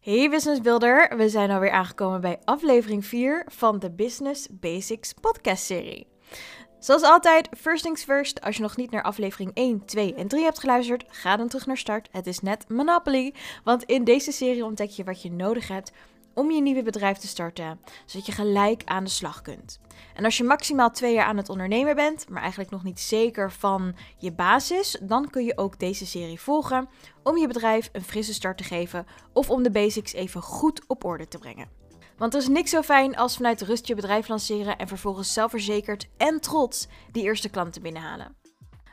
Hey Business Builder, we zijn alweer aangekomen bij aflevering 4 van de Business Basics podcast serie. Zoals altijd, first things first, als je nog niet naar aflevering 1, 2 en 3 hebt geluisterd, ga dan terug naar start. Het is net Monopoly, want in deze serie ontdek je wat je nodig hebt om je nieuwe bedrijf te starten, zodat je gelijk aan de slag kunt. En als je maximaal twee jaar aan het ondernemen bent, maar eigenlijk nog niet zeker van je basis, dan kun je ook deze serie volgen om je bedrijf een frisse start te geven of om de basics even goed op orde te brengen. Want er is niks zo fijn als vanuit rust je bedrijf lanceren en vervolgens zelfverzekerd en trots die eerste klanten binnenhalen.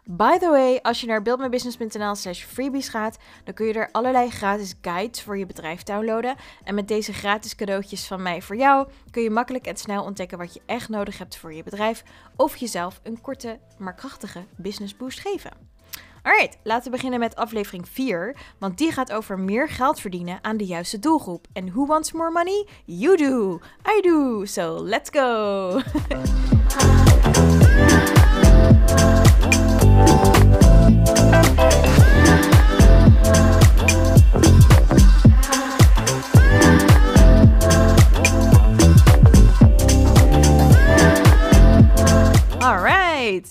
By the way, als je naar buildmybusiness.nl slash freebies gaat, dan kun je er allerlei gratis guides voor je bedrijf downloaden. En met deze gratis cadeautjes van mij voor jou kun je makkelijk en snel ontdekken wat je echt nodig hebt voor je bedrijf of jezelf een korte maar krachtige business boost geven. Alright, laten we beginnen met aflevering 4, want die gaat over meer geld verdienen aan de juiste doelgroep. En who wants more money? You do! I do! So let's go!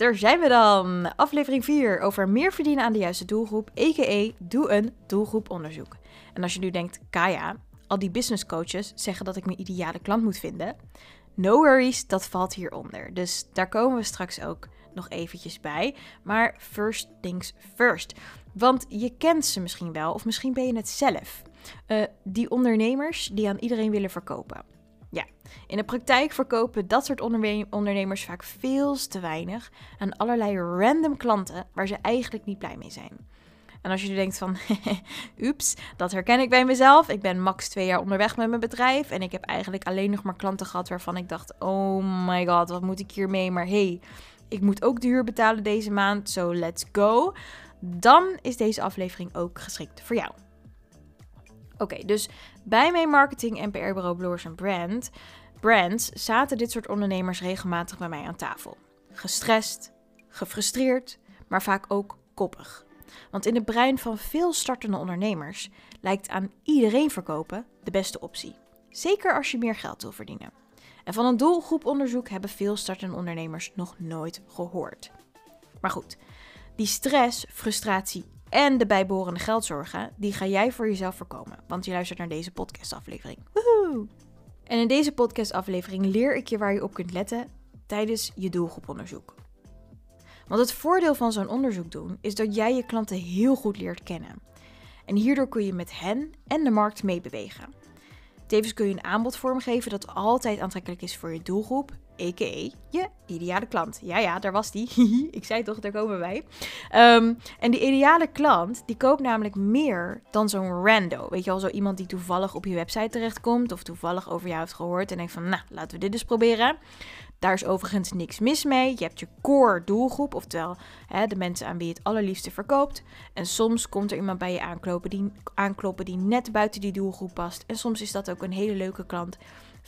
daar zijn we dan. Aflevering 4 over meer verdienen aan de juiste doelgroep, a.k.a. doe een doelgroeponderzoek. En als je nu denkt, Kaya, al die business coaches zeggen dat ik mijn ideale klant moet vinden. No worries, dat valt hieronder. Dus daar komen we straks ook nog eventjes bij. Maar first things first. Want je kent ze misschien wel, of misschien ben je het zelf. Uh, die ondernemers die aan iedereen willen verkopen. Ja, in de praktijk verkopen dat soort ondernemers vaak veel te weinig aan allerlei random klanten waar ze eigenlijk niet blij mee zijn. En als je denkt van, ups, dat herken ik bij mezelf. Ik ben max twee jaar onderweg met mijn bedrijf en ik heb eigenlijk alleen nog maar klanten gehad waarvan ik dacht, oh my god, wat moet ik hiermee? Maar hey, ik moet ook de huur betalen deze maand, so let's go. Dan is deze aflevering ook geschikt voor jou. Oké, dus bij mijn marketing en PR-bureau Bloors Brand, Brands zaten dit soort ondernemers regelmatig bij mij aan tafel. Gestrest, gefrustreerd, maar vaak ook koppig. Want in het brein van veel startende ondernemers lijkt aan iedereen verkopen de beste optie. Zeker als je meer geld wil verdienen. En van een doelgroeponderzoek hebben veel startende ondernemers nog nooit gehoord. Maar goed, die stress, frustratie en de bijbehorende geldzorgen, die ga jij voor jezelf voorkomen. Want je luistert naar deze podcastaflevering. Woehoe! En in deze podcastaflevering leer ik je waar je op kunt letten tijdens je doelgroeponderzoek. Want het voordeel van zo'n onderzoek doen is dat jij je klanten heel goed leert kennen. En hierdoor kun je met hen en de markt meebewegen. Tevens kun je een aanbod vormgeven dat altijd aantrekkelijk is voor je doelgroep, a.k.a. je ideale klant. Ja, ja, daar was die. ik zei toch, daar komen wij. Um, en die ideale klant, die koopt namelijk meer dan zo'n rando. Weet je wel, zo iemand die toevallig op je website terechtkomt of toevallig over jou heeft gehoord en denkt van, nou, laten we dit eens proberen. Daar is overigens niks mis mee. Je hebt je core doelgroep, oftewel hè, de mensen aan wie je het allerliefste verkoopt. En soms komt er iemand bij je aankloppen die, aankloppen die net buiten die doelgroep past. En soms is dat ook een hele leuke klant.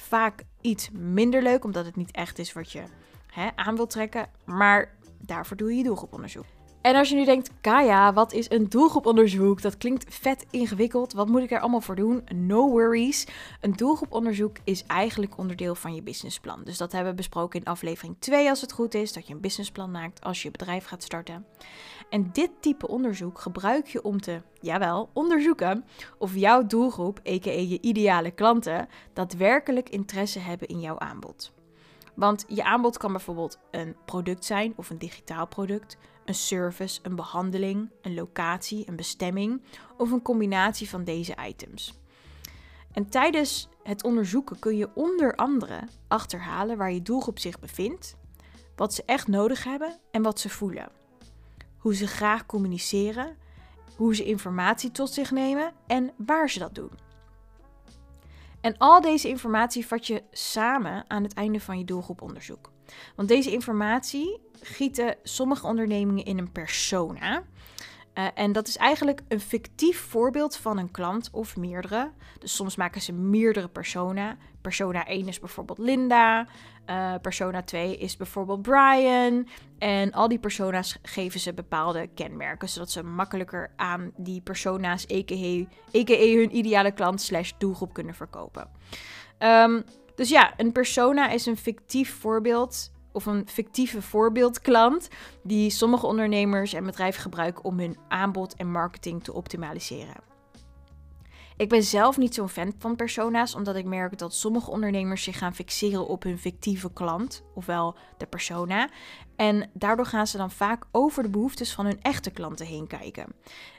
Vaak iets minder leuk, omdat het niet echt is wat je hè, aan wilt trekken. Maar daarvoor doe je je doelgroeponderzoek. En als je nu denkt, Kaya, wat is een doelgroeponderzoek? Dat klinkt vet ingewikkeld. Wat moet ik er allemaal voor doen? No worries. Een doelgroeponderzoek is eigenlijk onderdeel van je businessplan. Dus dat hebben we besproken in aflevering 2 als het goed is. Dat je een businessplan maakt als je bedrijf gaat starten. En dit type onderzoek gebruik je om te, jawel, onderzoeken of jouw doelgroep, a.k.a. je ideale klanten, daadwerkelijk interesse hebben in jouw aanbod. Want je aanbod kan bijvoorbeeld een product zijn of een digitaal product, een service, een behandeling, een locatie, een bestemming of een combinatie van deze items. En tijdens het onderzoeken kun je onder andere achterhalen waar je doelgroep zich bevindt, wat ze echt nodig hebben en wat ze voelen. Hoe ze graag communiceren, hoe ze informatie tot zich nemen en waar ze dat doen. En al deze informatie vat je samen aan het einde van je doelgroeponderzoek. Want deze informatie gieten sommige ondernemingen in een persona. Uh, en dat is eigenlijk een fictief voorbeeld van een klant of meerdere. Dus soms maken ze meerdere persona. Persona 1 is bijvoorbeeld Linda. Uh, persona 2 is bijvoorbeeld Brian. En al die persona's geven ze bepaalde kenmerken, zodat ze makkelijker aan die persona's, a.k.a. hun ideale klant slash doelgroep kunnen verkopen. Um, dus ja, een persona is een fictief voorbeeld of een fictieve voorbeeldklant die sommige ondernemers en bedrijven gebruiken om hun aanbod en marketing te optimaliseren. Ik ben zelf niet zo'n fan van persona's, omdat ik merk dat sommige ondernemers zich gaan fixeren op hun fictieve klant, ofwel de persona. En daardoor gaan ze dan vaak over de behoeftes van hun echte klanten heen kijken.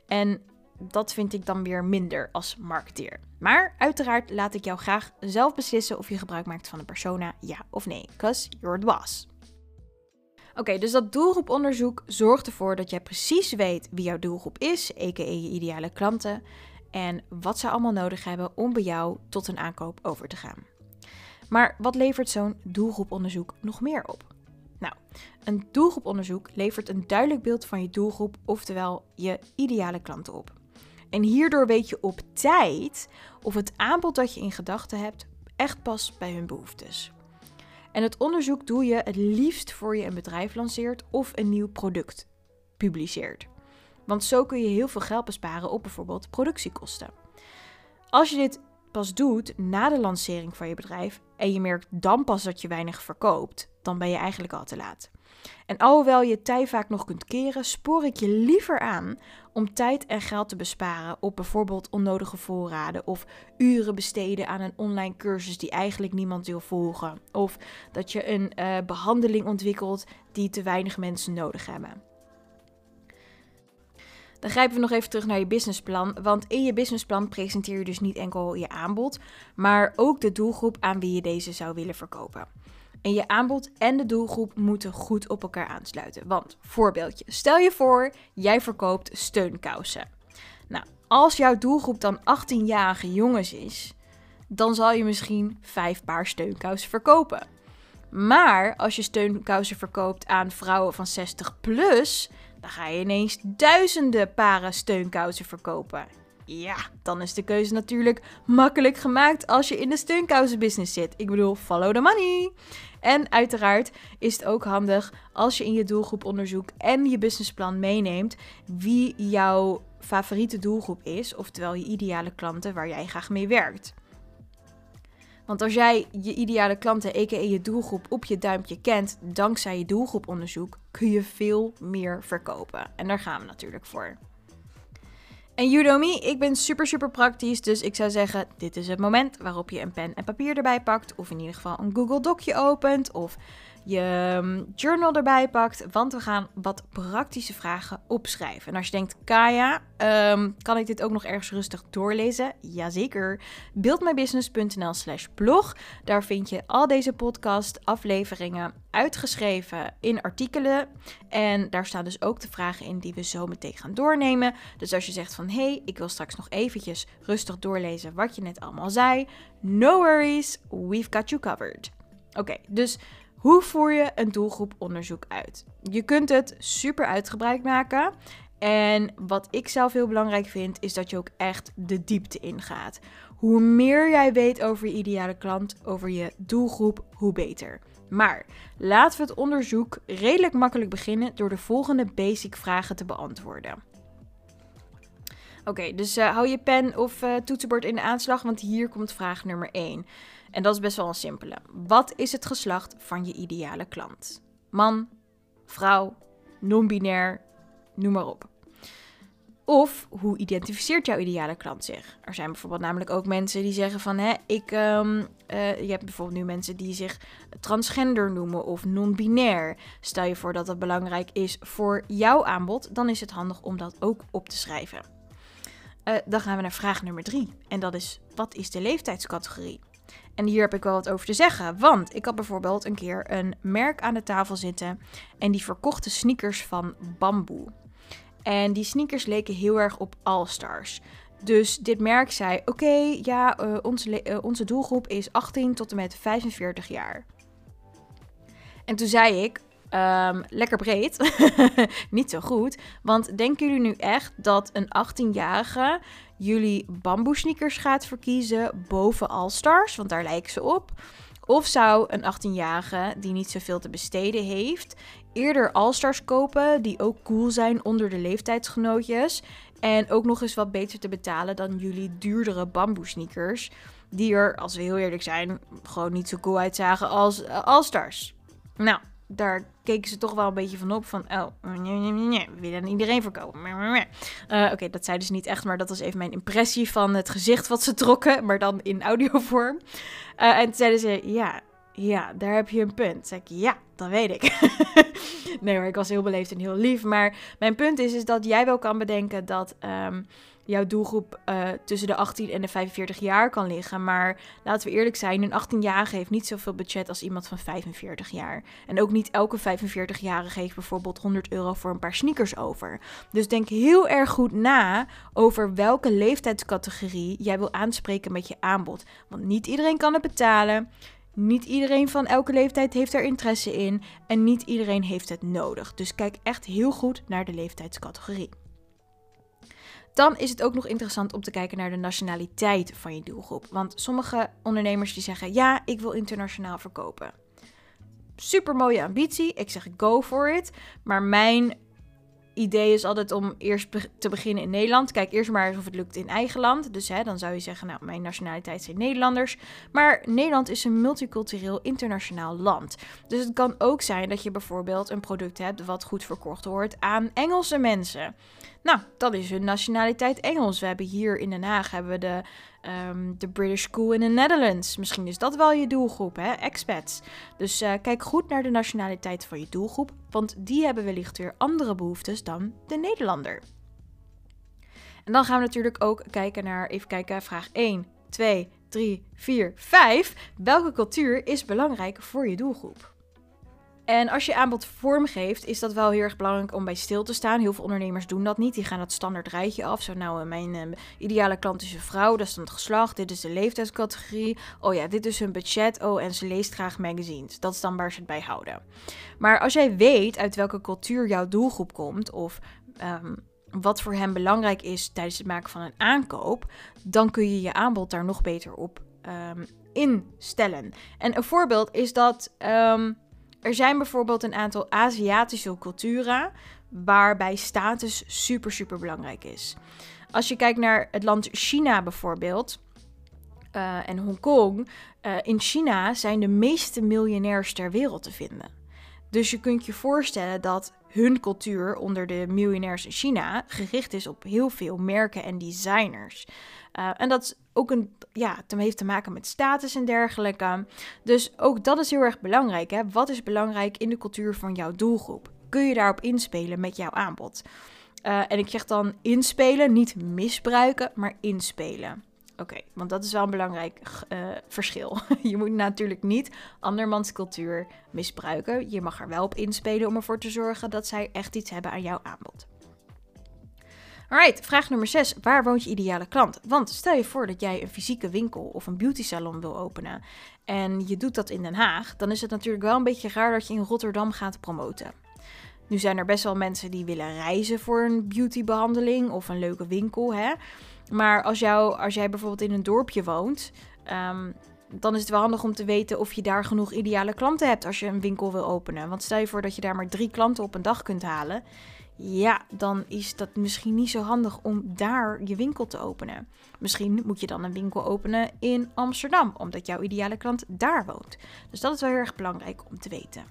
En dat vind ik dan weer minder als marketeer. Maar uiteraard laat ik jou graag zelf beslissen of je gebruik maakt van een persona, ja of nee. Cause you're the boss. Oké, dus dat doelgroeponderzoek zorgt ervoor dat jij precies weet wie jouw doelgroep is, a.k.a. je ideale klanten, en wat ze allemaal nodig hebben om bij jou tot een aankoop over te gaan. Maar wat levert zo'n doelgroeponderzoek nog meer op? Nou, een doelgroeponderzoek levert een duidelijk beeld van je doelgroep, oftewel je ideale klanten op. En hierdoor weet je op tijd of het aanbod dat je in gedachten hebt echt past bij hun behoeftes. En het onderzoek doe je het liefst voor je een bedrijf lanceert of een nieuw product publiceert. Want zo kun je heel veel geld besparen op bijvoorbeeld productiekosten. Als je dit pas doet na de lancering van je bedrijf en je merkt dan pas dat je weinig verkoopt, dan ben je eigenlijk al te laat. En alhoewel je tijd vaak nog kunt keren, spoor ik je liever aan om tijd en geld te besparen op bijvoorbeeld onnodige voorraden of uren besteden aan een online cursus die eigenlijk niemand wil volgen. Of dat je een uh, behandeling ontwikkelt die te weinig mensen nodig hebben. Dan grijpen we nog even terug naar je businessplan. Want in je businessplan presenteer je dus niet enkel je aanbod, maar ook de doelgroep aan wie je deze zou willen verkopen. En je aanbod en de doelgroep moeten goed op elkaar aansluiten. Want, voorbeeldje, stel je voor, jij verkoopt steunkousen. Nou, als jouw doelgroep dan 18-jarige jongens is, dan zal je misschien vijf paar steunkousen verkopen. Maar als je steunkousen verkoopt aan vrouwen van 60 plus, dan ga je ineens duizenden paren steunkousen verkopen. Ja, dan is de keuze natuurlijk makkelijk gemaakt als je in de steunkousenbusiness zit. Ik bedoel, follow the money. En uiteraard is het ook handig als je in je doelgroeponderzoek en je businessplan meeneemt wie jouw favoriete doelgroep is, oftewel je ideale klanten waar jij graag mee werkt. Want als jij je ideale klanten, a.k.a. je doelgroep, op je duimpje kent, dankzij je doelgroeponderzoek, kun je veel meer verkopen. En daar gaan we natuurlijk voor. En me, ik ben super super praktisch, dus ik zou zeggen, dit is het moment waarop je een pen en papier erbij pakt, of in ieder geval een Google Docje opent, of je ehm, journal erbij pakt, want we gaan wat praktische vragen opschrijven. En als je denkt, Kaya, um, kan ik dit ook nog ergens rustig doorlezen? Jazeker. Buildmybusiness.nl slash blog. Daar vind je al deze podcast afleveringen uitgeschreven in artikelen. En daar staan dus ook de vragen in die we zo meteen gaan doornemen. Dus als je zegt van, hé, hey, ik wil straks nog eventjes rustig doorlezen wat je net allemaal zei. No worries, we've got you covered. Oké, dus hoe voer je een doelgroeponderzoek uit? Je kunt het super uitgebreid maken. En wat ik zelf heel belangrijk vind, is dat je ook echt de diepte ingaat. Hoe meer jij weet over je ideale klant, over je doelgroep, hoe beter. Maar laten we het onderzoek redelijk makkelijk beginnen door de volgende basic vragen te beantwoorden. Oké, dus uh, hou je pen of uh, toetsenbord in de aanslag, want hier komt vraag nummer 1. En dat is best wel een simpele. Wat is het geslacht van je ideale klant? Man, vrouw, non-binair, noem maar op. Of hoe identificeert jouw ideale klant zich? Er zijn bijvoorbeeld namelijk ook mensen die zeggen van, hè, ik, um, uh, je hebt bijvoorbeeld nu mensen die zich transgender noemen of non-binair. Stel je voor dat dat belangrijk is voor jouw aanbod, dan is het handig om dat ook op te schrijven. Uh, dan gaan we naar vraag nummer drie. En dat is, wat is de leeftijdscategorie? En hier heb ik wel wat over te zeggen. Want ik had bijvoorbeeld een keer een merk aan de tafel zitten. En die verkochten sneakers van bamboe. En die sneakers leken heel erg op All-Stars. Dus dit merk zei: Oké, ja, uh, onze, uh, onze doelgroep is 18 tot en met 45 jaar. En toen zei ik: Ehm, lekker breed. Niet zo goed. Want denken jullie nu echt dat een 18-jarige jullie bamboe sneakers gaat verkiezen boven All-Stars? Want daar lijken ze op. Of zou een 18-jarige die niet zoveel te besteden heeft, eerder All-Stars kopen die ook cool zijn onder de leeftijdsgenootjes en ook nog eens wat beter te betalen dan jullie duurdere bamboe sneakers, die er, als we heel eerlijk zijn, gewoon niet zo cool uitzagen als uh, All-Stars. Nou, daar keken ze toch wel een beetje van op. Van, oh, we willen iedereen verkopen. Uh, Oké, dat zeiden ze niet echt, maar dat was even mijn impressie van het gezicht wat ze trokken, maar dan in audiovorm. Uh, en toen zeiden ze, ja, ja, daar heb je een punt. Zei ik, ja, dat weet ik. nee hoor, ik was heel beleefd en heel lief. Maar mijn punt is, is dat jij wel kan bedenken dat um, jouw doelgroep uh, tussen de 18 en de 45 jaar kan liggen. Maar laten we eerlijk zijn, een 18-jarige heeft niet zoveel budget als iemand van 45 jaar. En ook niet elke 45-jarige heeft bijvoorbeeld 100 euro voor een paar sneakers over. Dus denk heel erg goed na over welke leeftijdscategorie jij wil aanspreken met je aanbod. Want niet iedereen kan het betalen. Niet iedereen van elke leeftijd heeft er interesse in en niet iedereen heeft het nodig. Dus kijk echt heel goed naar de leeftijdscategorie. Dan is het ook nog interessant om te kijken naar de nationaliteit van je doelgroep. Want sommige ondernemers die zeggen: ja, ik wil internationaal verkopen. Super mooie ambitie. Ik zeg go for it. Maar mijn idee is altijd om eerst te beginnen in Nederland. Kijk eerst maar eens of het lukt in eigen land. Dus hè, dan zou je zeggen, nou, mijn nationaliteit zijn Nederlanders. Maar Nederland is een multicultureel internationaal land. Dus het kan ook zijn dat je bijvoorbeeld een product hebt wat goed verkocht wordt aan Engelse mensen. Nou, dat is hun nationaliteit Engels. We hebben hier in Den Haag hebben we de, um, de British School in the Netherlands. Misschien is dat wel je doelgroep, hè? Expats. Dus uh, kijk goed naar de nationaliteit van je doelgroep, want die hebben wellicht weer andere behoeftes dan de Nederlander. En dan gaan we natuurlijk ook kijken naar, even kijken, vraag 1, 2, 3, 4, 5. Welke cultuur is belangrijk voor je doelgroep? En als je aanbod vormgeeft, is dat wel heel erg belangrijk om bij stil te staan. Heel veel ondernemers doen dat niet. Die gaan het standaard rijtje af. Zo, nou, mijn uh, ideale klant is een vrouw. Dat is dan het geslacht. Dit is de leeftijdscategorie. Oh ja, dit is hun budget. Oh, en ze leest graag magazines. Dat is dan waar ze het bij houden. Maar als jij weet uit welke cultuur jouw doelgroep komt, of um, wat voor hen belangrijk is tijdens het maken van een aankoop, dan kun je je aanbod daar nog beter op um, instellen. En een voorbeeld is dat. Um, er zijn bijvoorbeeld een aantal Aziatische culturen waarbij status super, super belangrijk is. Als je kijkt naar het land China bijvoorbeeld uh, en Hongkong, uh, in China zijn de meeste miljonairs ter wereld te vinden. Dus je kunt je voorstellen dat hun cultuur onder de miljonairs in China gericht is op heel veel merken en designers. Uh, en dat is ook een, ja, het heeft te maken met status en dergelijke. Dus ook dat is heel erg belangrijk. Hè? Wat is belangrijk in de cultuur van jouw doelgroep? Kun je daarop inspelen met jouw aanbod? Uh, en ik zeg dan inspelen, niet misbruiken, maar inspelen. Oké, want dat is wel een belangrijk uh, verschil. je moet natuurlijk niet andermans cultuur misbruiken. Je mag er wel op inspelen om ervoor te zorgen dat zij echt iets hebben aan jouw aanbod. Alright, vraag nummer 6. Waar woont je ideale klant? Want stel je voor dat jij een fysieke winkel of een beauty salon wil openen en je doet dat in Den Haag, dan is het natuurlijk wel een beetje raar dat je in Rotterdam gaat promoten. Nu zijn er best wel mensen die willen reizen voor een beautybehandeling of een leuke winkel. Hè? Maar als, jou, als jij bijvoorbeeld in een dorpje woont, um, dan is het wel handig om te weten of je daar genoeg ideale klanten hebt als je een winkel wil openen. Want stel je voor dat je daar maar drie klanten op een dag kunt halen ja, dan is dat misschien niet zo handig om daar je winkel te openen. Misschien moet je dan een winkel openen in Amsterdam, omdat jouw ideale klant daar woont. Dus dat is wel heel erg belangrijk om te weten.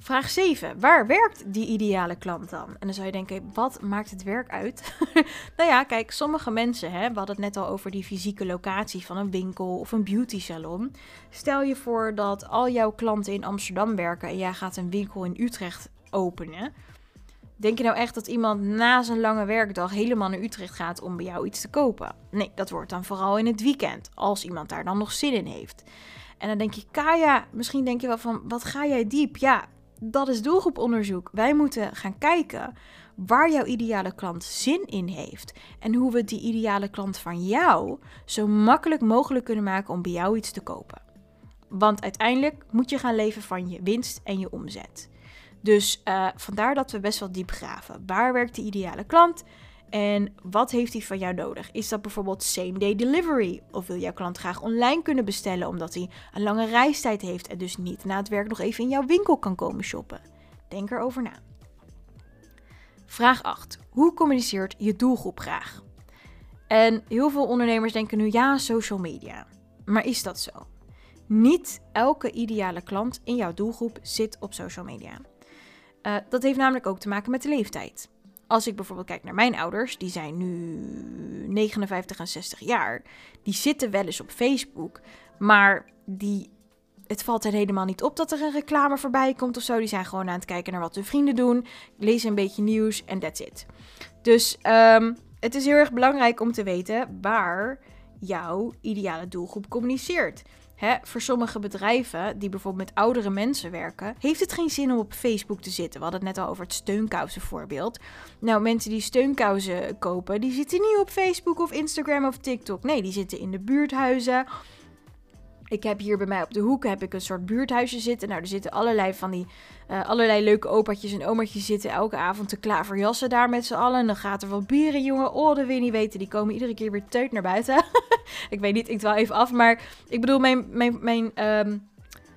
Vraag 7. Waar werkt die ideale klant dan? En dan zou je denken, wat maakt het werk uit? nou ja, kijk, sommige mensen, hè, we hadden het net al over die fysieke locatie van een winkel of een beauty salon. Stel je voor dat al jouw klanten in Amsterdam werken en jij gaat een winkel in Utrecht openen. Denk je nou echt dat iemand na zijn lange werkdag helemaal naar Utrecht gaat om bij jou iets te kopen? Nee, dat wordt dan vooral in het weekend, als iemand daar dan nog zin in heeft. En dan denk je, Kaya, misschien denk je wel van, wat ga jij diep? Ja, dat is doelgroeponderzoek. Wij moeten gaan kijken waar jouw ideale klant zin in heeft. En hoe we die ideale klant van jou zo makkelijk mogelijk kunnen maken om bij jou iets te kopen. Want uiteindelijk moet je gaan leven van je winst en je omzet. Dus uh, vandaar dat we best wel diep graven. Waar werkt de ideale klant? En wat heeft hij van jou nodig? Is dat bijvoorbeeld same day delivery? Of wil jouw klant graag online kunnen bestellen omdat hij een lange reistijd heeft en dus niet na het werk nog even in jouw winkel kan komen shoppen? Denk erover na. Vraag 8. Hoe communiceert je doelgroep graag? En heel veel ondernemers denken nu ja, social media. Maar is dat zo? Niet elke ideale klant in jouw doelgroep zit op social media. Uh, dat heeft namelijk ook te maken met de leeftijd. Als ik bijvoorbeeld kijk naar mijn ouders, die zijn nu 59 en 60 jaar, die zitten wel eens op Facebook, maar die, het valt er helemaal niet op dat er een reclame voorbij komt of zo. Die zijn gewoon aan het kijken naar wat hun vrienden doen, lezen een beetje nieuws en that's it. Dus um, het is heel erg belangrijk om te weten waar jouw ideale doelgroep communiceert. Voor sommige bedrijven die bijvoorbeeld met oudere mensen werken, heeft het geen zin om op Facebook te zitten. We hadden het net al over het steunkousen voorbeeld. Nou, mensen die steunkousen kopen, die zitten niet op Facebook of Instagram of TikTok. Nee, die zitten in de buurthuizen ik heb hier bij mij op de hoek heb ik een soort buurthuisje zitten. Nou, er zitten allerlei van die uh, allerlei leuke opaatjes en omaatjes zitten elke avond te klaverjassen daar met z'n allen. En dan gaat er wel bieren, jongen. Oh, dat wil je niet weten. Die komen iedere keer weer teut naar buiten. ik weet niet, ik wel even af. Maar ik bedoel, mijn, mijn, mijn, um,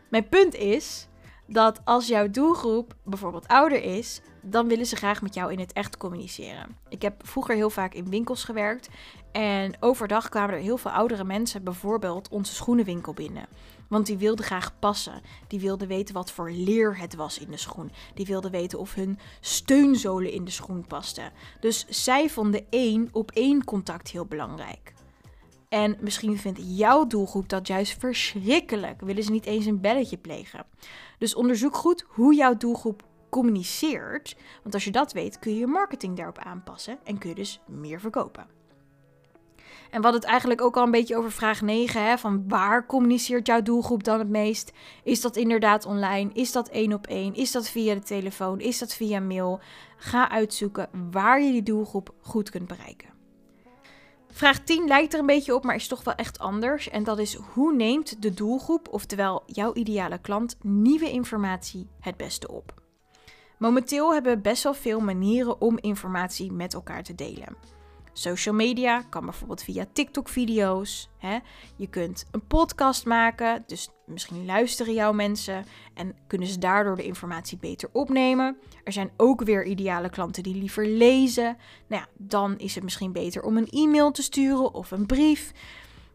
mijn punt is dat als jouw doelgroep bijvoorbeeld ouder is, dan willen ze graag met jou in het echt communiceren. Ik heb vroeger heel vaak in winkels gewerkt en overdag kwamen er heel veel oudere mensen bijvoorbeeld onze schoenenwinkel binnen. Want die wilden graag passen. Die wilden weten wat voor leer het was in de schoen. Die wilden weten of hun steunzolen in de schoen pasten. Dus zij vonden één op één contact heel belangrijk. En misschien vindt jouw doelgroep dat juist verschrikkelijk. Willen ze niet eens een belletje plegen. Dus onderzoek goed hoe jouw doelgroep communiceert. Want als je dat weet, kun je je marketing daarop aanpassen en kun je dus meer verkopen. En wat het eigenlijk ook al een beetje over vraag 9, hè, van waar communiceert jouw doelgroep dan het meest? Is dat inderdaad online? Is dat één op één? Is dat via de telefoon? Is dat via mail? Ga uitzoeken waar je die doelgroep goed kunt bereiken. Vraag 10 lijkt er een beetje op, maar is toch wel echt anders. En dat is hoe neemt de doelgroep, oftewel jouw ideale klant, nieuwe informatie het beste op? Momenteel hebben we best wel veel manieren om informatie met elkaar te delen. Social media kan bijvoorbeeld via TikTok-video's. Je kunt een podcast maken, dus misschien luisteren jouw mensen en kunnen ze daardoor de informatie beter opnemen. Er zijn ook weer ideale klanten die liever lezen. Nou ja, dan is het misschien beter om een e-mail te sturen of een brief.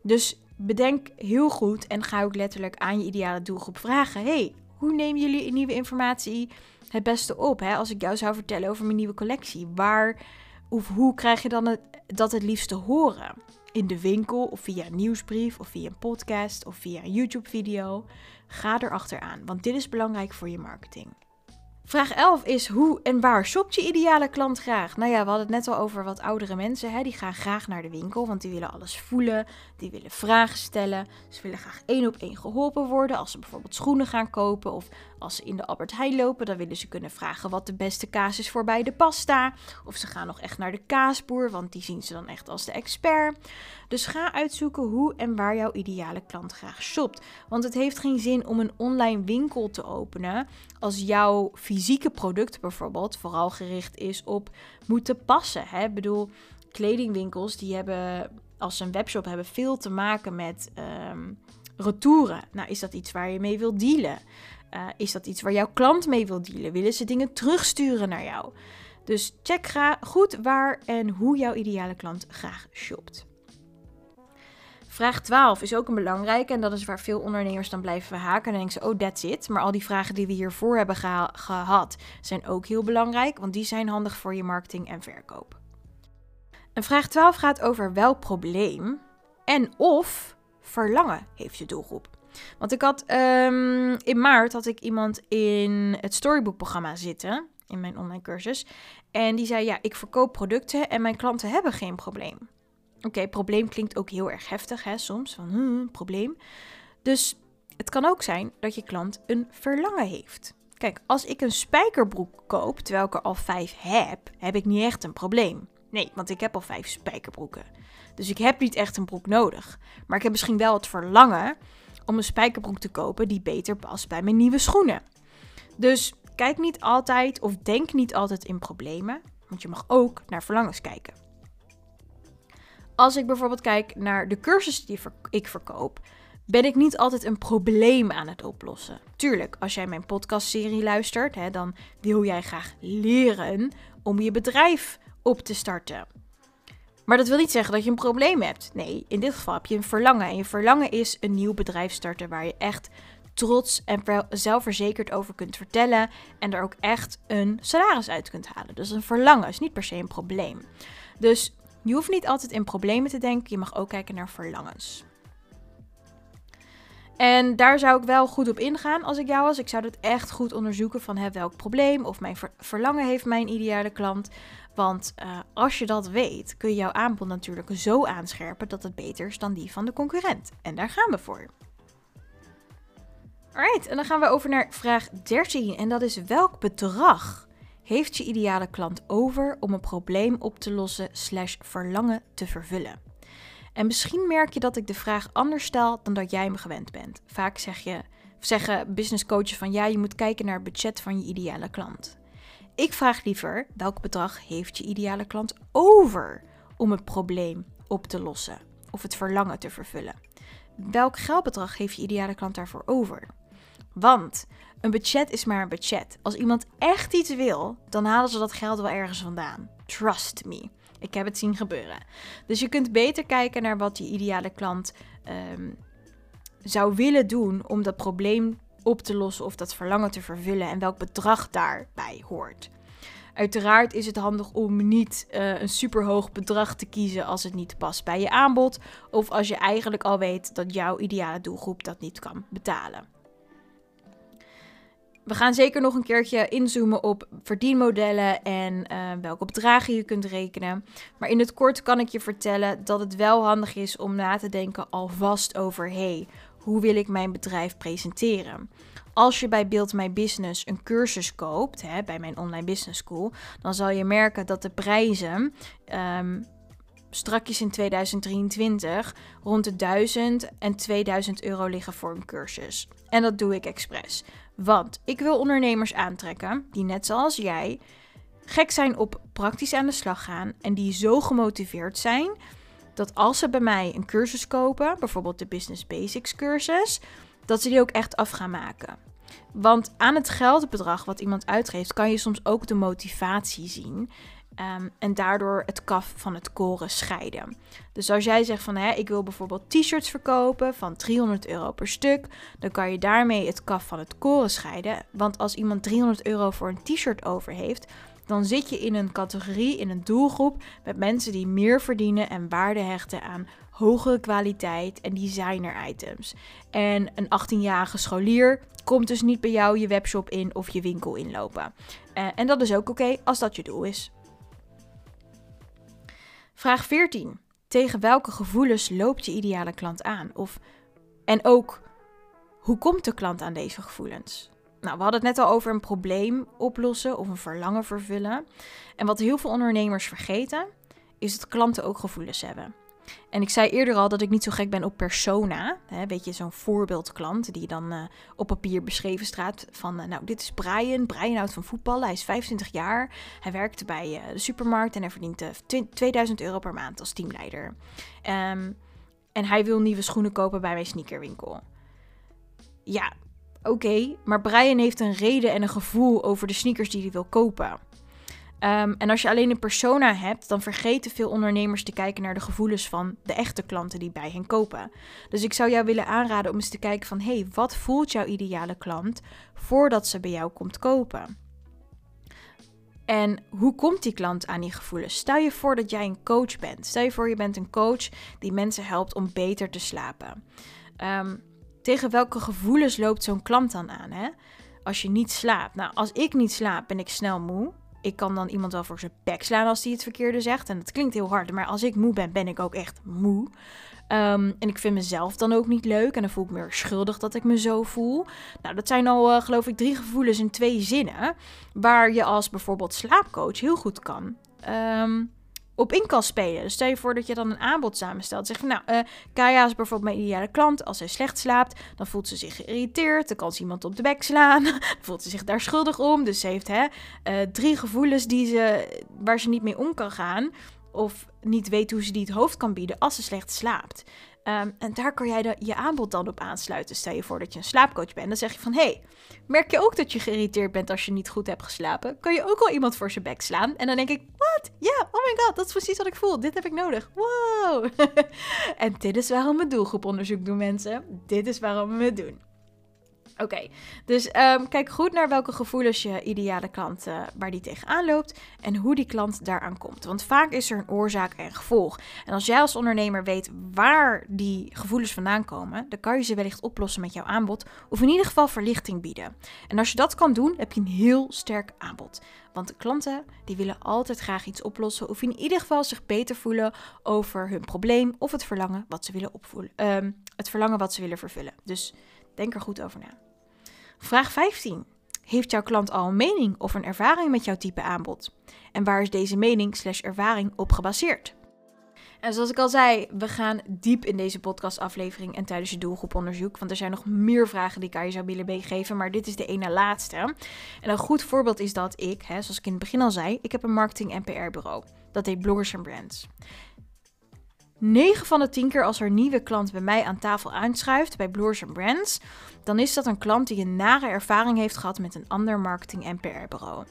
Dus bedenk heel goed en ga ook letterlijk aan je ideale doelgroep vragen: hey, hoe nemen jullie nieuwe informatie het beste op? Hè? Als ik jou zou vertellen over mijn nieuwe collectie, waar of hoe krijg je dan het, dat het liefst te horen? In de winkel of via een nieuwsbrief of via een podcast of via een YouTube-video? Ga erachteraan, want dit is belangrijk voor je marketing. Vraag 11 is hoe en waar shopt je ideale klant graag? Nou ja, we hadden het net al over wat oudere mensen. Hè? Die gaan graag naar de winkel, want die willen alles voelen. Die willen vragen stellen. Ze willen graag één op één geholpen worden. Als ze bijvoorbeeld schoenen gaan kopen of als ze in de Albert Heijn lopen, dan willen ze kunnen vragen wat de beste kaas is voor bij de pasta. Of ze gaan nog echt naar de kaasboer, want die zien ze dan echt als de expert. Dus ga uitzoeken hoe en waar jouw ideale klant graag shopt. Want het heeft geen zin om een online winkel te openen als jouw fysieke product bijvoorbeeld vooral gericht is op moeten passen. Hè? Ik bedoel, kledingwinkels die hebben als ze een webshop hebben veel te maken met um, retouren. Nou, is dat iets waar je mee wilt dealen? Uh, is dat iets waar jouw klant mee wil dealen? Willen ze dingen terugsturen naar jou? Dus check goed waar en hoe jouw ideale klant graag shopt. Vraag 12 is ook een belangrijke en dat is waar veel ondernemers dan blijven haken. En dan denken ze, oh that's it. Maar al die vragen die we hiervoor hebben gehad zijn ook heel belangrijk, want die zijn handig voor je marketing en verkoop. En vraag 12 gaat over welk probleem en of verlangen heeft je doelgroep. Want ik had um, in maart had ik iemand in het Storybook-programma zitten, in mijn online cursus. En die zei, ja, ik verkoop producten en mijn klanten hebben geen probleem. Oké, probleem klinkt ook heel erg heftig, hè, soms. Van, hm, probleem. Dus het kan ook zijn dat je klant een verlangen heeft. Kijk, als ik een spijkerbroek koop, terwijl ik er al vijf heb, heb ik niet echt een probleem. Nee, want ik heb al vijf spijkerbroeken. Dus ik heb niet echt een broek nodig. Maar ik heb misschien wel het verlangen om een spijkerbroek te kopen die beter past bij mijn nieuwe schoenen. Dus kijk niet altijd of denk niet altijd in problemen, want je mag ook naar verlangens kijken. Als ik bijvoorbeeld kijk naar de cursussen die ik verkoop, ben ik niet altijd een probleem aan het oplossen. Tuurlijk, als jij mijn podcastserie luistert, hè, dan wil jij graag leren om je bedrijf op te starten. Maar dat wil niet zeggen dat je een probleem hebt. Nee, in dit geval heb je een verlangen. En je verlangen is een nieuw bedrijf starten waar je echt trots en zelfverzekerd over kunt vertellen. En er ook echt een salaris uit kunt halen. Dus een verlangen is niet per se een probleem. Dus je hoeft niet altijd in problemen te denken. Je mag ook kijken naar verlangens. En daar zou ik wel goed op ingaan als ik jou was. Ik zou dat echt goed onderzoeken van hè, welk probleem of mijn verlangen heeft mijn ideale klant. Want uh, als je dat weet, kun je jouw aanbod natuurlijk zo aanscherpen dat het beter is dan die van de concurrent. En daar gaan we voor. Alright, en dan gaan we over naar vraag 13. En dat is welk bedrag heeft je ideale klant over om een probleem op te lossen slash verlangen te vervullen? En misschien merk je dat ik de vraag anders stel dan dat jij me gewend bent. Vaak zeg je, zeggen business coaches van ja, je moet kijken naar het budget van je ideale klant. Ik vraag liever welk bedrag heeft je ideale klant over om het probleem op te lossen of het verlangen te vervullen. Welk geldbedrag heeft je ideale klant daarvoor over? Want een budget is maar een budget. Als iemand echt iets wil, dan halen ze dat geld wel ergens vandaan. Trust me. Ik heb het zien gebeuren. Dus je kunt beter kijken naar wat die ideale klant ehm, zou willen doen om dat probleem op te lossen of dat verlangen te vervullen en welk bedrag daarbij hoort. Uiteraard is het handig om niet uh, een superhoog bedrag te kiezen als het niet past bij je aanbod of als je eigenlijk al weet dat jouw ideale doelgroep dat niet kan betalen. We gaan zeker nog een keertje inzoomen op verdienmodellen en uh, welke bedragen je kunt rekenen. Maar in het kort kan ik je vertellen dat het wel handig is om na te denken alvast over: hey, hoe wil ik mijn bedrijf presenteren? Als je bij Build My Business een cursus koopt, hè, bij mijn online business school, dan zal je merken dat de prijzen um, strakjes in 2023 rond de 1000 en 2000 euro liggen voor een cursus. En dat doe ik expres. Want ik wil ondernemers aantrekken die net zoals jij gek zijn op praktisch aan de slag gaan en die zo gemotiveerd zijn dat als ze bij mij een cursus kopen, bijvoorbeeld de Business Basics cursus, dat ze die ook echt af gaan maken. Want aan het geldbedrag wat iemand uitgeeft, kan je soms ook de motivatie zien. Ehm, en daardoor het kaf van het koren scheiden. Dus als jij zegt van hè, ik wil bijvoorbeeld t-shirts verkopen van 300 euro per stuk, dan kan je daarmee het kaf van het koren scheiden. Want als iemand 300 euro voor een t-shirt over heeft, dan zit je in een categorie, in een doelgroep met mensen die meer verdienen en waarde hechten aan hogere kwaliteit en designer items. En een 18-jarige scholier komt dus niet bij jou je webshop in of je winkel inlopen. Uh, en dat is ook oké als dat je doel is. Vraag 14. Tegen welke gevoelens loopt je ideale klant aan? Of, en ook, hoe komt de klant aan deze gevoelens? Nou, we hadden het net al over een probleem oplossen of een verlangen vervullen. En wat heel veel ondernemers vergeten, is dat klanten ook gevoelens hebben. En ik zei eerder al dat ik niet zo gek ben op persona. Hè, weet je, zo'n voorbeeldklant die dan uh, op papier beschreven staat van... Uh, nou, dit is Brian. Brian houdt van voetballen. Hij is 25 jaar. Hij werkt bij uh, de supermarkt en hij verdient 2000 euro per maand als teamleider. Um, en hij wil nieuwe schoenen kopen bij mijn sneakerwinkel. Ja, oké. maar Brian heeft een reden en een gevoel over de sneakers die hij wil kopen. Um, en als je alleen een persona hebt, dan vergeten veel ondernemers te kijken naar de gevoelens van de echte klanten die bij hen kopen. Dus ik zou jou willen aanraden om eens te kijken van, hé, hey, wat voelt jouw ideale klant voordat ze bij jou komt kopen? En hoe komt die klant aan die gevoelens? Stel je voor dat jij een coach bent. Stel je voor je bent een coach die mensen helpt om beter te slapen. Um, tegen welke gevoelens loopt zo'n klant dan aan? Hè? Als je niet slaapt. Nou, als ik niet slaap, ben ik snel moe ik kan dan iemand wel voor zijn bek slaan als hij het verkeerde zegt. En dat klinkt heel hard, maar als ik moe ben, ben ik ook echt moe. Ehm, en ik vind mezelf dan ook niet leuk. En dan voel ik me schuldig dat ik me zo voel. Nou, dat zijn al, uh, geloof ik, drie gevoelens in twee zinnen. Waar je als bijvoorbeeld slaapcoach heel goed kan. Um, op in kan spelen. Dus stel je voor dat je dan een aanbod samenstelt. Zeg van nou, uh, Kaya is bijvoorbeeld mijn ideale klant. Als zij slecht slaapt, dan voelt ze zich geïrriteerd. Dan kan ze iemand op de bek slaan. dan voelt ze zich daar schuldig om. Dus ze heeft hè, uh, drie gevoelens die ze, waar ze niet mee om kan gaan. Of niet weet hoe ze die het hoofd kan bieden als ze slecht slaapt. Um, en daar kan jij de, je aanbod dan op aansluiten. Stel je voor dat je een slaapcoach bent. Dan zeg je van, hey, merk je ook dat je geïrriteerd bent als je niet goed hebt geslapen? Kan je ook wel iemand voor zijn bek slaan? En dan denk ik, wat? Ja, oh my god, dat is precies wat ik voel. Dit heb ik nodig. Wow. en dit is waarom we doelgroeponderzoek doen, mensen. Dit is waarom we het doen. Oké, dus um, kijk goed naar welke gevoelens je ideale klant uh, waar die tegenaan loopt en hoe die klant daaraan komt. Want vaak is er een oorzaak en gevolg. En als jij als ondernemer weet waar die gevoelens vandaan komen, dan kan je ze wellicht oplossen met jouw aanbod of in ieder geval verlichting bieden. En als je dat kan doen, heb je een heel sterk aanbod. Want de klanten die willen altijd graag iets oplossen of in ieder geval zich beter voelen over hun probleem of het verlangen wat ze willen opvoelen, um, het verlangen wat ze willen vervullen. Dus denk er goed over na. Vraag 15. Heeft jouw klant al een mening of een ervaring met jouw type aanbod? En waar is deze mening slash ervaring op gebaseerd? En zoals ik al zei, we gaan diep in deze podcastaflevering en tijdens je doelgroeponderzoek. Want er zijn nog meer vragen die ik aan je zou willen meegeven. Maar dit is de ene laatste. En een goed voorbeeld is dat ik, hè, zoals ik in het begin al zei, ik heb een marketing- en PR-bureau. Dat heet Bloggers Brands. 9 van de 10 keer als er een nieuwe klant bij mij aan tafel aanschuift bij Bloors Brands, dan is dat een klant die een nare ervaring heeft gehad met een ander marketing- en PR-bureau.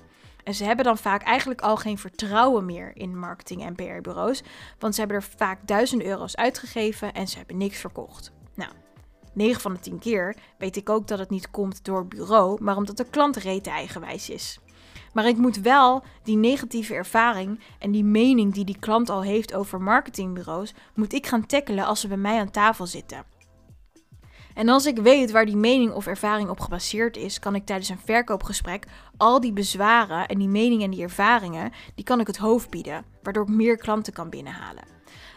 En ze hebben dan vaak eigenlijk al geen vertrouwen meer in marketing- en PR-bureaus, want ze hebben er vaak duizenden euro's uitgegeven en ze hebben niks verkocht. Nou, 9 van de 10 keer weet ik ook dat het niet komt door bureau, maar omdat de klant rete eigenwijs is. Maar ik moet wel die negatieve ervaring en die mening die die klant al heeft over marketingbureaus, moet ik gaan tackelen als ze bij mij aan tafel zitten. En als ik weet waar die mening of ervaring op gebaseerd is, kan ik tijdens een verkoopgesprek al die bezwaren en die meningen en die ervaringen, die kan ik het hoofd bieden, waardoor ik meer klanten kan binnenhalen.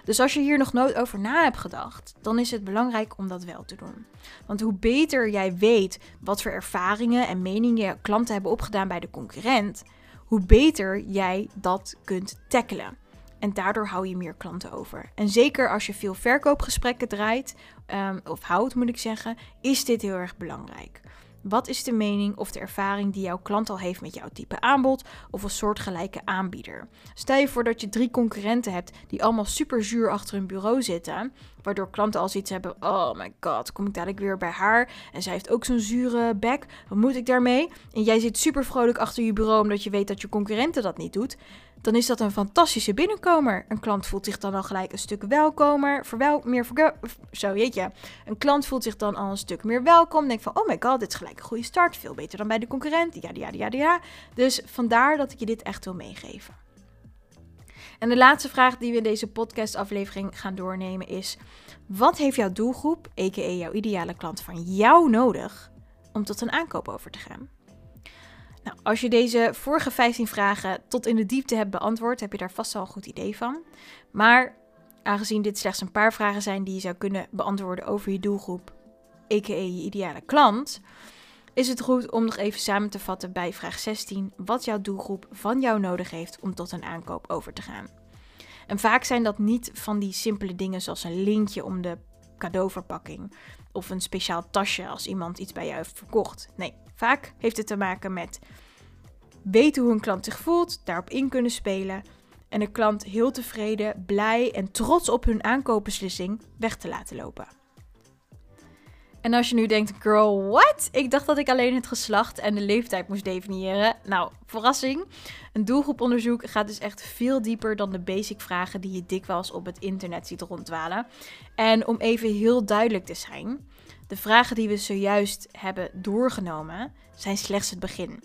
Dus als je hier nog nooit over na hebt gedacht, dan is het belangrijk om dat wel te doen. Want hoe beter jij weet wat voor ervaringen en meningen klanten hebben opgedaan bij de concurrent, hoe beter jij dat kunt tackelen. En daardoor hou je meer klanten over. En zeker als je veel verkoopgesprekken draait, um, of houdt moet ik zeggen, is dit heel erg belangrijk. Wat is de mening of de ervaring die jouw klant al heeft met jouw type aanbod of een soortgelijke aanbieder? Stel je voor dat je drie concurrenten hebt die allemaal super zuur achter hun bureau zitten, waardoor klanten al zoiets hebben: oh my god, kom ik dadelijk weer bij haar en zij heeft ook zo'n zure bek, wat moet ik daarmee? En jij zit super vrolijk achter je bureau omdat je weet dat je concurrenten dat niet doet dan is dat een fantastische binnenkomer. Een klant voelt zich dan al gelijk een stuk welkomer, verwel, meer zo je. Een klant voelt zich dan al een stuk meer welkom. Denkt van, oh my god, dit is gelijk een goede start, veel beter dan bij de concurrent. Ja, ja, ja, ja. Dus vandaar dat ik je dit echt wil meegeven. En de laatste vraag die we in deze podcastaflevering gaan doornemen is: wat heeft jouw doelgroep, a.k.a. jouw ideale klant, van jou nodig om tot een aankoop over te gaan? Nou, als je deze vorige 15 vragen tot in de diepte hebt beantwoord, heb je daar vast al een goed idee van. Maar aangezien dit slechts een paar vragen zijn die je zou kunnen beantwoorden over je doelgroep, a.k.a. je ideale klant, is het goed om nog even samen te vatten bij vraag 16 wat jouw doelgroep van jou nodig heeft om tot een aankoop over te gaan. En vaak zijn dat niet van die simpele dingen zoals een lintje om de cadeauverpakking of een speciaal tasje als iemand iets bij jou heeft verkocht. Nee, Vaak heeft het te maken met weten hoe een klant zich voelt, daarop in kunnen spelen en de klant heel tevreden, blij en trots op hun aankoopbeslissing weg te laten lopen. En als je nu denkt, girl, what? Ik dacht dat ik alleen het geslacht en de leeftijd moest definiëren. Nou, verrassing. Een doelgroeponderzoek gaat dus echt veel dieper dan de basic vragen die je dikwijls op het internet ziet ronddwalen. En om even heel duidelijk te zijn, de vragen die we zojuist hebben doorgenomen zijn slechts het begin.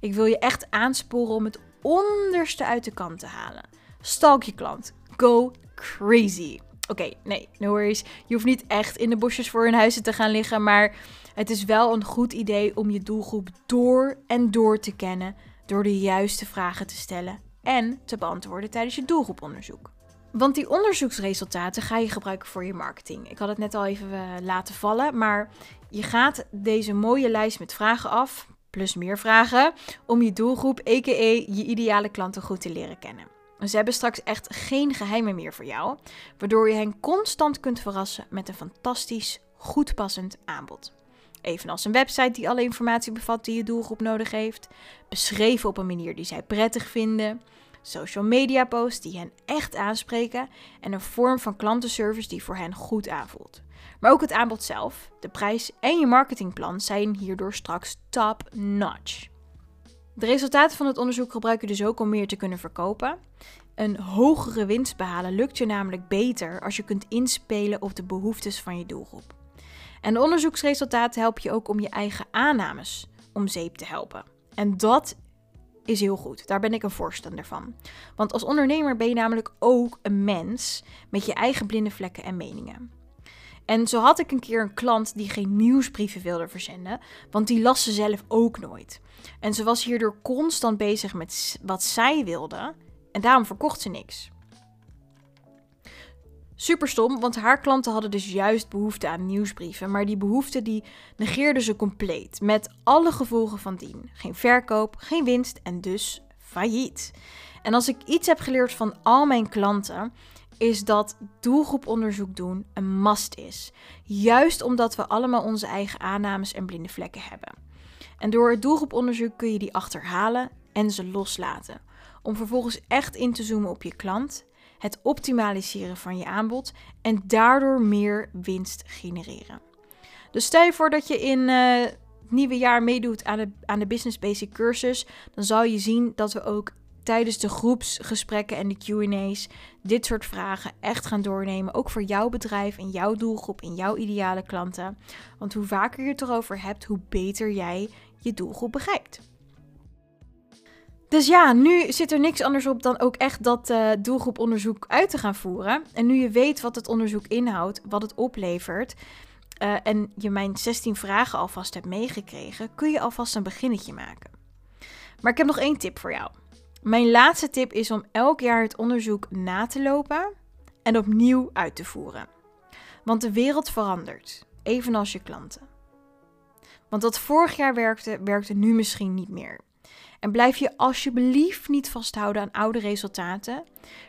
Ik wil je echt aansporen om het onderste uit de kant te halen. Stalk je klant. Go crazy. Oké, nee, no worries. Je hoeft niet echt in de bosjes voor hun huizen te gaan liggen, maar het is wel een goed idee om je doelgroep door en door te kennen door de juiste vragen te stellen en te beantwoorden tijdens je doelgroeponderzoek. Want die onderzoeksresultaten ga je gebruiken voor je marketing. Ik had het net al even eh, laten vallen, maar je gaat deze mooie lijst met vragen af, plus meer vragen, om je doelgroep, a.k.a. je ideale klanten goed te leren kennen. Ze hebben straks echt geen geheimen meer voor jou, waardoor je hen constant kunt verrassen met een fantastisch, goed passend aanbod. Evenals een website die alle informatie bevat die je doelgroep nodig heeft, beschreven op een manier die zij prettig vinden, social media posts die hen echt aanspreken en een vorm van klantenservice die voor hen goed aanvoelt. Maar ook het aanbod zelf, de prijs en je marketingplan zijn hierdoor straks top notch. De resultaten van het onderzoek gebruik je dus ook om meer te kunnen verkopen. Een hogere winst behalen lukt je namelijk beter als je kunt inspelen op de behoeftes van je doelgroep. En de onderzoeksresultaten helpen je ook om je eigen aannames om zeep te helpen. En dat is heel goed. Daar ben ik een voorstander van. Want als ondernemer ben je namelijk ook een mens met je eigen blinde vlekken en meningen. En zo had ik een keer een klant die geen nieuwsbrieven wilde verzenden, want die las ze zelf ook nooit. En ze was hierdoor constant bezig met wat zij wilde en daarom verkocht ze niks. Super stom, want haar klanten hadden dus juist behoefte aan nieuwsbrieven. Maar die behoefte die negeerden ze compleet. Met alle gevolgen van dien. Geen verkoop, geen winst en dus failliet. En als ik iets heb geleerd van al mijn klanten, is dat doelgroeponderzoek doen een must is. Juist omdat we allemaal onze eigen aannames en blinde vlekken hebben. En door het doelgroeponderzoek kun je die achterhalen en ze loslaten. Om vervolgens echt in te zoomen op je klant het optimaliseren van je aanbod en daardoor meer winst genereren. Dus stel je voor dat je in uh, het nieuwe jaar meedoet aan de, aan de Business Basic cursus, dan zal je zien dat we ook tijdens de groepsgesprekken en de QA's dit soort vragen echt gaan doornemen. Ook voor jouw bedrijf en jouw doelgroep en jouw ideale klanten. Want hoe vaker je het erover hebt, hoe beter jij je doelgroep bereikt. Dus ja, nu zit er niks anders op dan ook echt dat uh, doelgroeponderzoek uit te gaan voeren. En nu je weet wat het onderzoek inhoudt, wat het oplevert. Uh, en je mijn 16 vragen alvast hebt meegekregen, kun je alvast een beginnetje maken. Maar ik heb nog één tip voor jou. Mijn laatste tip is om elk jaar het onderzoek na te lopen en opnieuw uit te voeren. Want de wereld verandert, evenals je klanten. Want wat vorig jaar werkte, werkte nu misschien niet meer. En blijf je alsjeblieft niet vasthouden aan oude resultaten,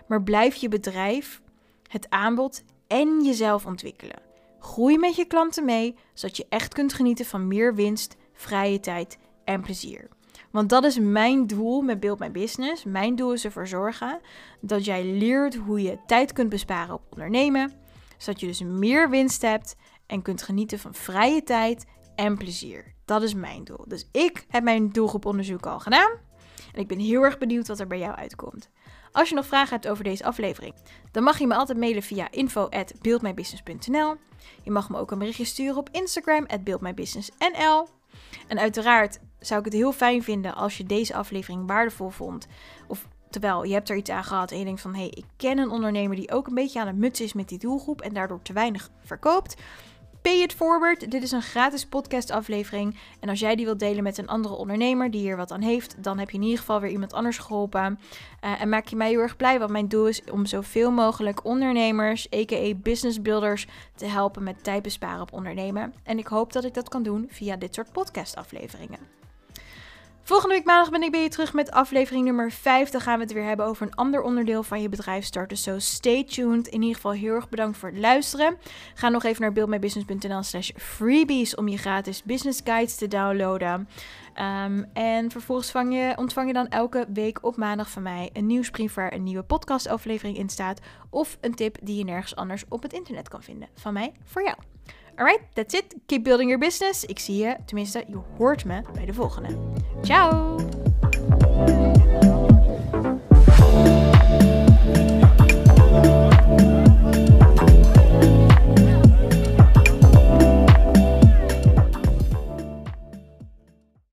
maar blijf je bedrijf, het aanbod en jezelf ontwikkelen. Groei met je klanten mee, zodat je echt kunt genieten van meer winst, vrije tijd en plezier. Want dat is mijn doel met Build My Business. Mijn doel is ervoor zorgen dat jij leert hoe je tijd kunt besparen op ondernemen, zodat je dus meer winst hebt en kunt genieten van vrije tijd en plezier. Dat is mijn doel. Dus ik heb mijn doelgroeponderzoek al gedaan. En ik ben heel erg benieuwd wat er bij jou uitkomt. Als je nog vragen hebt over deze aflevering, dan mag je me altijd mailen via info@buildmybusiness.nl. Je mag me ook een berichtje sturen op Instagram @buildmybusinessnl. En uiteraard zou ik het heel fijn vinden als je deze aflevering waardevol vond. Of terwijl je hebt er iets aan gehad en je denkt van hé, hey, ik ken een ondernemer die ook een beetje aan het mutsen is met die doelgroep en daardoor te weinig verkoopt. Pay it forward. Dit is een gratis podcast aflevering. En als jij die wilt delen met een andere ondernemer die hier wat aan heeft, dan heb je in ieder geval weer iemand anders geholpen. Uh, en maak je mij heel erg blij, want mijn doel is om zoveel mogelijk ondernemers, a.k.a. business builders, te helpen met tijd besparen op ondernemen. En ik hoop dat ik dat kan doen via dit soort podcast afleveringen. Volgende week maandag ben ik bij je terug met aflevering nummer 5. Dan gaan we het weer hebben over een ander onderdeel van je bedrijf starten. So stay tuned. In ieder geval heel erg bedankt voor het luisteren. Ga nog even naar buildmybusiness.nl slash freebies om je gratis business guides te downloaden. Um, en vervolgens vang je, ontvang je dan elke week op maandag van mij een nieuwsbrief waar een nieuwe podcastaflevering in staat. Of een tip die je nergens anders op het internet kan vinden. Van mij voor jou. Alright, that's it. Keep building your business. Ik zie je, tenminste, je hoort me bij de volgende. Ciao!